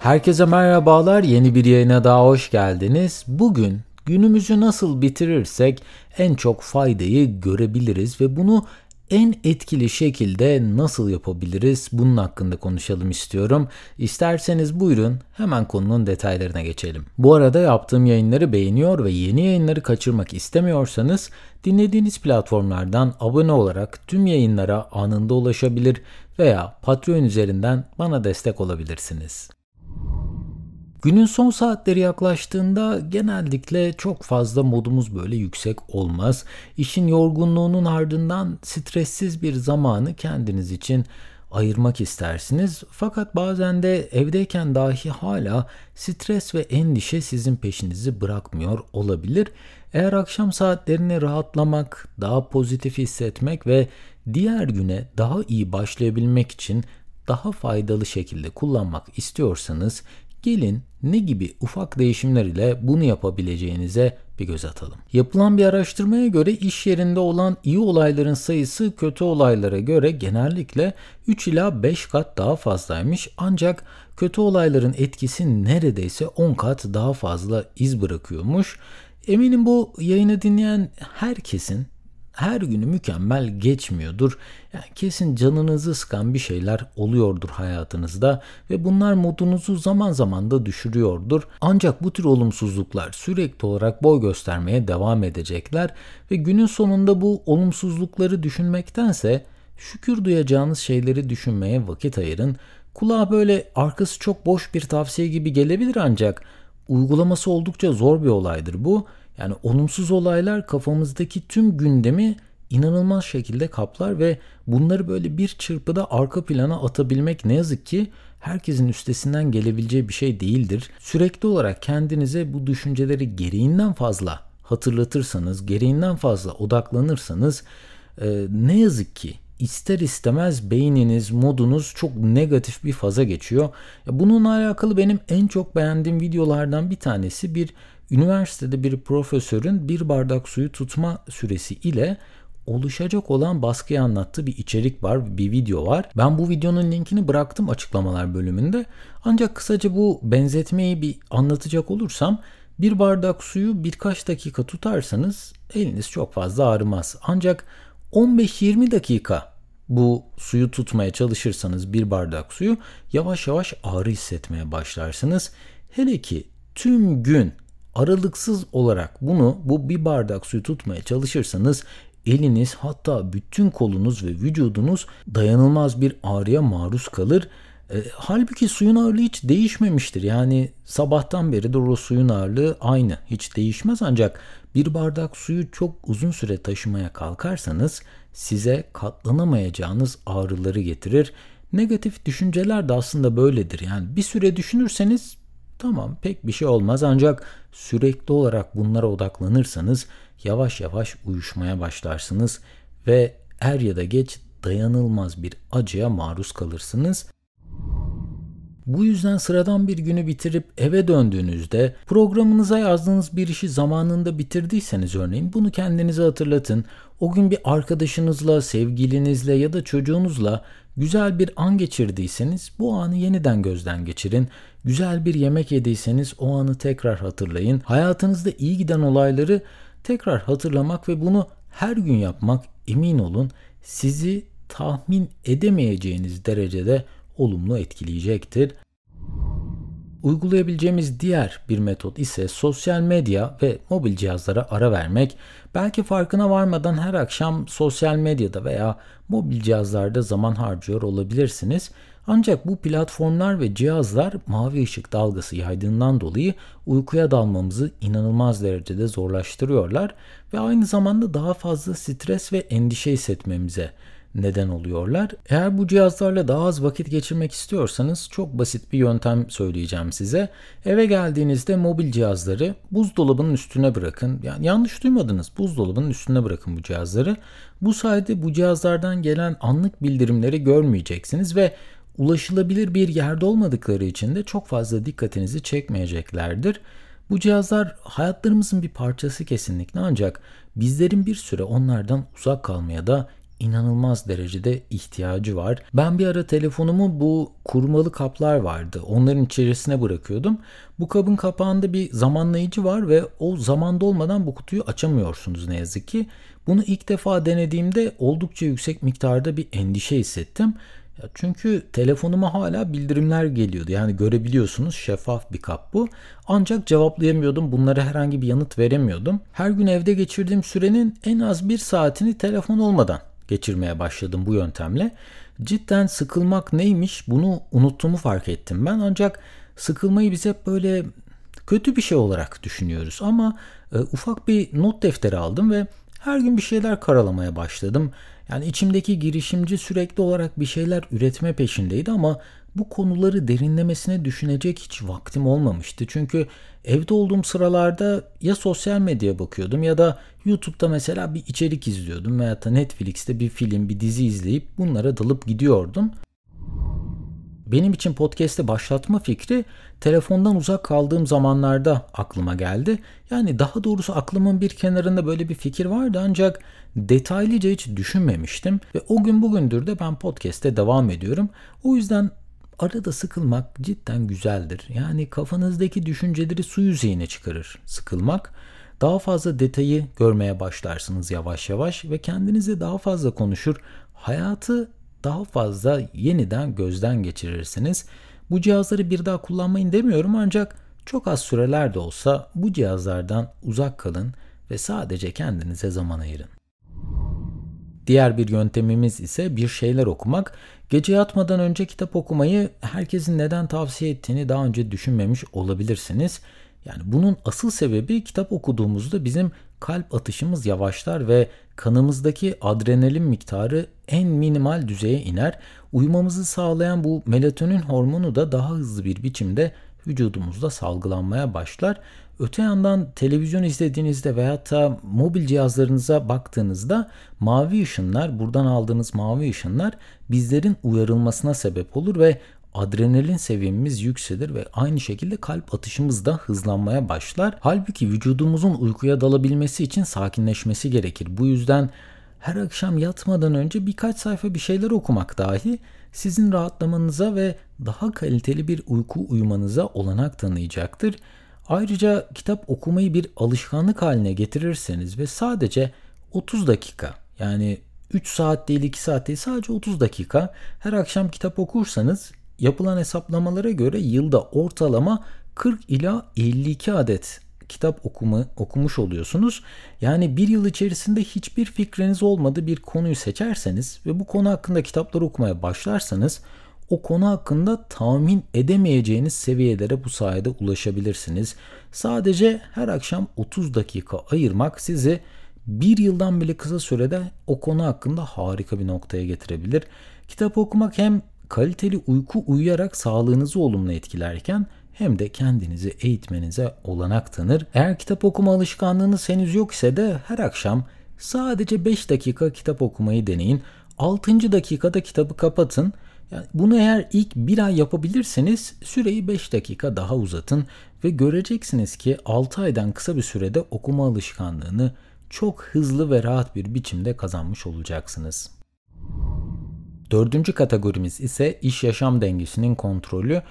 Herkese merhabalar. Yeni bir yayına daha hoş geldiniz. Bugün günümüzü nasıl bitirirsek en çok faydayı görebiliriz ve bunu en etkili şekilde nasıl yapabiliriz bunun hakkında konuşalım istiyorum. İsterseniz buyurun hemen konunun detaylarına geçelim. Bu arada yaptığım yayınları beğeniyor ve yeni yayınları kaçırmak istemiyorsanız dinlediğiniz platformlardan abone olarak tüm yayınlara anında ulaşabilir veya Patreon üzerinden bana destek olabilirsiniz. Günün son saatleri yaklaştığında genellikle çok fazla modumuz böyle yüksek olmaz. İşin yorgunluğunun ardından stressiz bir zamanı kendiniz için ayırmak istersiniz. Fakat bazen de evdeyken dahi hala stres ve endişe sizin peşinizi bırakmıyor olabilir. Eğer akşam saatlerini rahatlamak, daha pozitif hissetmek ve diğer güne daha iyi başlayabilmek için daha faydalı şekilde kullanmak istiyorsanız Gelin ne gibi ufak değişimler ile bunu yapabileceğinize bir göz atalım. Yapılan bir araştırmaya göre iş yerinde olan iyi olayların sayısı kötü olaylara göre genellikle 3 ila 5 kat daha fazlaymış ancak kötü olayların etkisi neredeyse 10 kat daha fazla iz bırakıyormuş. Eminim bu yayını dinleyen herkesin her günü mükemmel geçmiyordur. Yani kesin canınızı sıkan bir şeyler oluyordur hayatınızda ve bunlar modunuzu zaman zaman da düşürüyordur. Ancak bu tür olumsuzluklar sürekli olarak boy göstermeye devam edecekler ve günün sonunda bu olumsuzlukları düşünmektense şükür duyacağınız şeyleri düşünmeye vakit ayırın. Kulağa böyle arkası çok boş bir tavsiye gibi gelebilir ancak uygulaması oldukça zor bir olaydır bu. Yani olumsuz olaylar kafamızdaki tüm gündemi inanılmaz şekilde kaplar ve bunları böyle bir çırpıda arka plana atabilmek ne yazık ki herkesin üstesinden gelebileceği bir şey değildir. Sürekli olarak kendinize bu düşünceleri gereğinden fazla hatırlatırsanız, gereğinden fazla odaklanırsanız e, ne yazık ki ister istemez beyniniz, modunuz çok negatif bir faza geçiyor. Bununla alakalı benim en çok beğendiğim videolardan bir tanesi bir üniversitede bir profesörün bir bardak suyu tutma süresi ile oluşacak olan baskıyı anlattığı bir içerik var, bir video var. Ben bu videonun linkini bıraktım açıklamalar bölümünde. Ancak kısaca bu benzetmeyi bir anlatacak olursam bir bardak suyu birkaç dakika tutarsanız eliniz çok fazla ağrımaz. Ancak 15-20 dakika bu suyu tutmaya çalışırsanız bir bardak suyu yavaş yavaş ağrı hissetmeye başlarsınız. Hele ki tüm gün aralıksız olarak bunu bu bir bardak suyu tutmaya çalışırsanız eliniz hatta bütün kolunuz ve vücudunuz dayanılmaz bir ağrıya maruz kalır. E, halbuki suyun ağırlığı hiç değişmemiştir. Yani sabahtan beri o suyun ağırlığı aynı. Hiç değişmez ancak bir bardak suyu çok uzun süre taşımaya kalkarsanız size katlanamayacağınız ağrıları getirir. Negatif düşünceler de aslında böyledir. Yani bir süre düşünürseniz tamam pek bir şey olmaz ancak sürekli olarak bunlara odaklanırsanız yavaş yavaş uyuşmaya başlarsınız ve er ya da geç dayanılmaz bir acıya maruz kalırsınız. Bu yüzden sıradan bir günü bitirip eve döndüğünüzde programınıza yazdığınız bir işi zamanında bitirdiyseniz örneğin bunu kendinize hatırlatın. O gün bir arkadaşınızla, sevgilinizle ya da çocuğunuzla güzel bir an geçirdiyseniz bu anı yeniden gözden geçirin. Güzel bir yemek yediyseniz o anı tekrar hatırlayın. Hayatınızda iyi giden olayları tekrar hatırlamak ve bunu her gün yapmak emin olun sizi tahmin edemeyeceğiniz derecede olumlu etkileyecektir. Uygulayabileceğimiz diğer bir metot ise sosyal medya ve mobil cihazlara ara vermek. Belki farkına varmadan her akşam sosyal medyada veya mobil cihazlarda zaman harcıyor olabilirsiniz. Ancak bu platformlar ve cihazlar mavi ışık dalgası yaydığından dolayı uykuya dalmamızı inanılmaz derecede zorlaştırıyorlar ve aynı zamanda daha fazla stres ve endişe hissetmemize neden oluyorlar. Eğer bu cihazlarla daha az vakit geçirmek istiyorsanız çok basit bir yöntem söyleyeceğim size. Eve geldiğinizde mobil cihazları buzdolabının üstüne bırakın. Yani yanlış duymadınız. Buzdolabının üstüne bırakın bu cihazları. Bu sayede bu cihazlardan gelen anlık bildirimleri görmeyeceksiniz ve ulaşılabilir bir yerde olmadıkları için de çok fazla dikkatinizi çekmeyeceklerdir. Bu cihazlar hayatlarımızın bir parçası kesinlikle ancak bizlerin bir süre onlardan uzak kalmaya da inanılmaz derecede ihtiyacı var. Ben bir ara telefonumu bu kurmalı kaplar vardı. Onların içerisine bırakıyordum. Bu kabın kapağında bir zamanlayıcı var ve o zaman dolmadan bu kutuyu açamıyorsunuz ne yazık ki. Bunu ilk defa denediğimde oldukça yüksek miktarda bir endişe hissettim. Çünkü telefonuma hala bildirimler geliyordu. Yani görebiliyorsunuz şeffaf bir kap bu. Ancak cevaplayamıyordum. Bunlara herhangi bir yanıt veremiyordum. Her gün evde geçirdiğim sürenin en az bir saatini telefon olmadan geçirmeye başladım bu yöntemle. Cidden sıkılmak neymiş bunu unuttuğumu fark ettim ben. Ancak sıkılmayı biz hep böyle kötü bir şey olarak düşünüyoruz. Ama e, ufak bir not defteri aldım ve her gün bir şeyler karalamaya başladım. Yani içimdeki girişimci sürekli olarak bir şeyler üretme peşindeydi ama bu konuları derinlemesine düşünecek hiç vaktim olmamıştı. Çünkü evde olduğum sıralarda ya sosyal medyaya bakıyordum ya da YouTube'da mesela bir içerik izliyordum veya da Netflix'te bir film, bir dizi izleyip bunlara dalıp gidiyordum. Benim için podcast'te başlatma fikri telefondan uzak kaldığım zamanlarda aklıma geldi. Yani daha doğrusu aklımın bir kenarında böyle bir fikir vardı ancak detaylıca hiç düşünmemiştim. Ve o gün bugündür de ben podcast'te devam ediyorum. O yüzden arada sıkılmak cidden güzeldir. Yani kafanızdaki düşünceleri su yüzeyine çıkarır sıkılmak. Daha fazla detayı görmeye başlarsınız yavaş yavaş ve kendinize daha fazla konuşur. Hayatı daha fazla yeniden gözden geçirirsiniz. Bu cihazları bir daha kullanmayın demiyorum ancak çok az süreler de olsa bu cihazlardan uzak kalın ve sadece kendinize zaman ayırın. Diğer bir yöntemimiz ise bir şeyler okumak. Gece yatmadan önce kitap okumayı herkesin neden tavsiye ettiğini daha önce düşünmemiş olabilirsiniz. Yani bunun asıl sebebi kitap okuduğumuzda bizim kalp atışımız yavaşlar ve kanımızdaki adrenalin miktarı en minimal düzeye iner. Uyumamızı sağlayan bu melatonin hormonu da daha hızlı bir biçimde vücudumuzda salgılanmaya başlar. Öte yandan televizyon izlediğinizde veya da mobil cihazlarınıza baktığınızda mavi ışınlar, buradan aldığınız mavi ışınlar bizlerin uyarılmasına sebep olur ve adrenalin seviyemiz yükselir ve aynı şekilde kalp atışımız da hızlanmaya başlar. Halbuki vücudumuzun uykuya dalabilmesi için sakinleşmesi gerekir. Bu yüzden her akşam yatmadan önce birkaç sayfa bir şeyler okumak dahi sizin rahatlamanıza ve daha kaliteli bir uyku uyumanıza olanak tanıyacaktır. Ayrıca kitap okumayı bir alışkanlık haline getirirseniz ve sadece 30 dakika yani 3 saat değil 2 saat değil sadece 30 dakika her akşam kitap okursanız yapılan hesaplamalara göre yılda ortalama 40 ila 52 adet kitap okuma, okumuş oluyorsunuz. Yani bir yıl içerisinde hiçbir fikriniz olmadığı bir konuyu seçerseniz ve bu konu hakkında kitaplar okumaya başlarsanız o konu hakkında tahmin edemeyeceğiniz seviyelere bu sayede ulaşabilirsiniz. Sadece her akşam 30 dakika ayırmak sizi bir yıldan bile kısa sürede o konu hakkında harika bir noktaya getirebilir. Kitap okumak hem kaliteli uyku uyuyarak sağlığınızı olumlu etkilerken hem de kendinizi eğitmenize olanak tanır. Eğer kitap okuma alışkanlığınız henüz yok ise de her akşam sadece 5 dakika kitap okumayı deneyin. 6. dakikada kitabı kapatın. Yani bunu eğer ilk bir ay yapabilirseniz süreyi 5 dakika daha uzatın ve göreceksiniz ki 6 aydan kısa bir sürede okuma alışkanlığını çok hızlı ve rahat bir biçimde kazanmış olacaksınız. Dördüncü kategorimiz ise iş yaşam dengesinin kontrolü.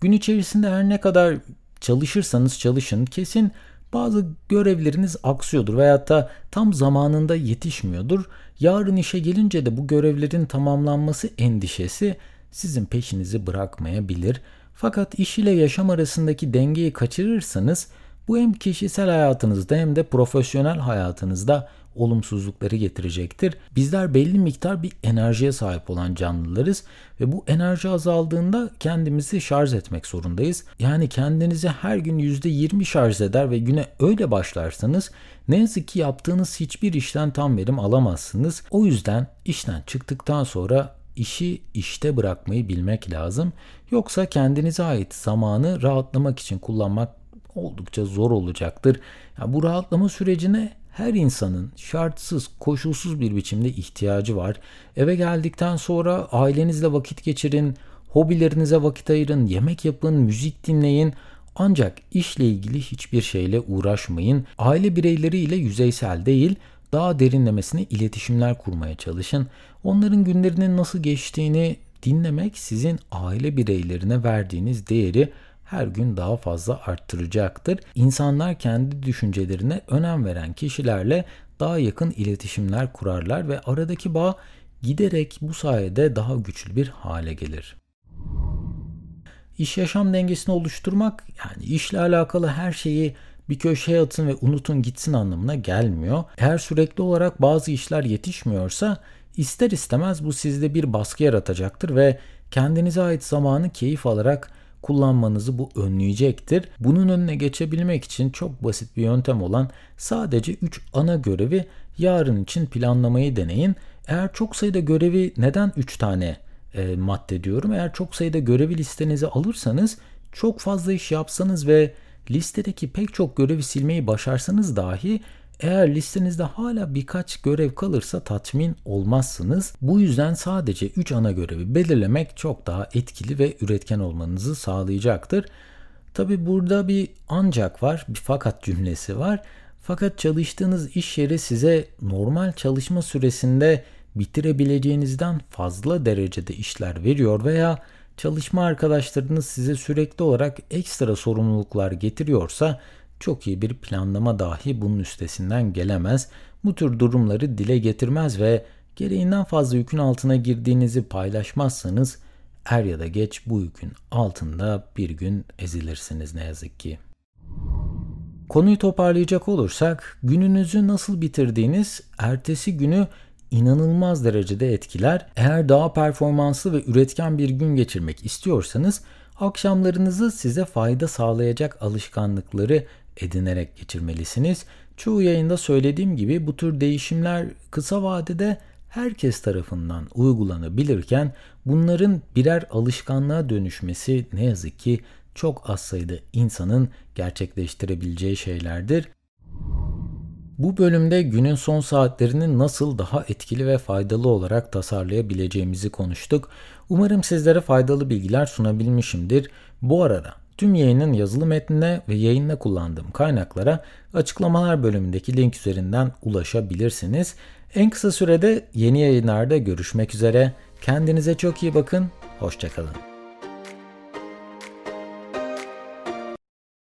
Gün içerisinde her ne kadar çalışırsanız çalışın kesin bazı görevleriniz aksıyordur veyahut da tam zamanında yetişmiyordur. Yarın işe gelince de bu görevlerin tamamlanması endişesi sizin peşinizi bırakmayabilir. Fakat iş ile yaşam arasındaki dengeyi kaçırırsanız bu hem kişisel hayatınızda hem de profesyonel hayatınızda olumsuzlukları getirecektir. Bizler belli miktar bir enerjiye sahip olan canlılarız ve bu enerji azaldığında kendimizi şarj etmek zorundayız. Yani kendinizi her gün %20 şarj eder ve güne öyle başlarsanız ne yazık ki yaptığınız hiçbir işten tam verim alamazsınız. O yüzden işten çıktıktan sonra işi işte bırakmayı bilmek lazım. Yoksa kendinize ait zamanı rahatlamak için kullanmak oldukça zor olacaktır. Yani bu rahatlama sürecine her insanın şartsız, koşulsuz bir biçimde ihtiyacı var. Eve geldikten sonra ailenizle vakit geçirin, hobilerinize vakit ayırın, yemek yapın, müzik dinleyin. Ancak işle ilgili hiçbir şeyle uğraşmayın. Aile bireyleriyle yüzeysel değil, daha derinlemesine iletişimler kurmaya çalışın. Onların günlerinin nasıl geçtiğini dinlemek sizin aile bireylerine verdiğiniz değeri her gün daha fazla arttıracaktır. İnsanlar kendi düşüncelerine önem veren kişilerle daha yakın iletişimler kurarlar ve aradaki bağ giderek bu sayede daha güçlü bir hale gelir. İş yaşam dengesini oluşturmak yani işle alakalı her şeyi bir köşeye atın ve unutun gitsin anlamına gelmiyor. Eğer sürekli olarak bazı işler yetişmiyorsa ister istemez bu sizde bir baskı yaratacaktır ve kendinize ait zamanı keyif alarak kullanmanızı bu önleyecektir. Bunun önüne geçebilmek için çok basit bir yöntem olan sadece 3 ana görevi yarın için planlamayı deneyin. Eğer çok sayıda görevi neden 3 tane e, madde diyorum? Eğer çok sayıda görevi listenize alırsanız çok fazla iş yapsanız ve listedeki pek çok görevi silmeyi başarsanız dahi eğer listenizde hala birkaç görev kalırsa tatmin olmazsınız. Bu yüzden sadece 3 ana görevi belirlemek çok daha etkili ve üretken olmanızı sağlayacaktır. Tabi burada bir ancak var, bir fakat cümlesi var. Fakat çalıştığınız iş yeri size normal çalışma süresinde bitirebileceğinizden fazla derecede işler veriyor veya çalışma arkadaşlarınız size sürekli olarak ekstra sorumluluklar getiriyorsa çok iyi bir planlama dahi bunun üstesinden gelemez. Bu tür durumları dile getirmez ve gereğinden fazla yükün altına girdiğinizi paylaşmazsanız er ya da geç bu yükün altında bir gün ezilirsiniz ne yazık ki. Konuyu toparlayacak olursak gününüzü nasıl bitirdiğiniz ertesi günü inanılmaz derecede etkiler. Eğer daha performanslı ve üretken bir gün geçirmek istiyorsanız akşamlarınızı size fayda sağlayacak alışkanlıkları edinerek geçirmelisiniz. Çoğu yayında söylediğim gibi bu tür değişimler kısa vadede herkes tarafından uygulanabilirken bunların birer alışkanlığa dönüşmesi ne yazık ki çok az sayıda insanın gerçekleştirebileceği şeylerdir. Bu bölümde günün son saatlerini nasıl daha etkili ve faydalı olarak tasarlayabileceğimizi konuştuk. Umarım sizlere faydalı bilgiler sunabilmişimdir. Bu arada tüm yayının yazılı metnine ve yayında kullandığım kaynaklara açıklamalar bölümündeki link üzerinden ulaşabilirsiniz. En kısa sürede yeni yayınlarda görüşmek üzere. Kendinize çok iyi bakın. Hoşçakalın.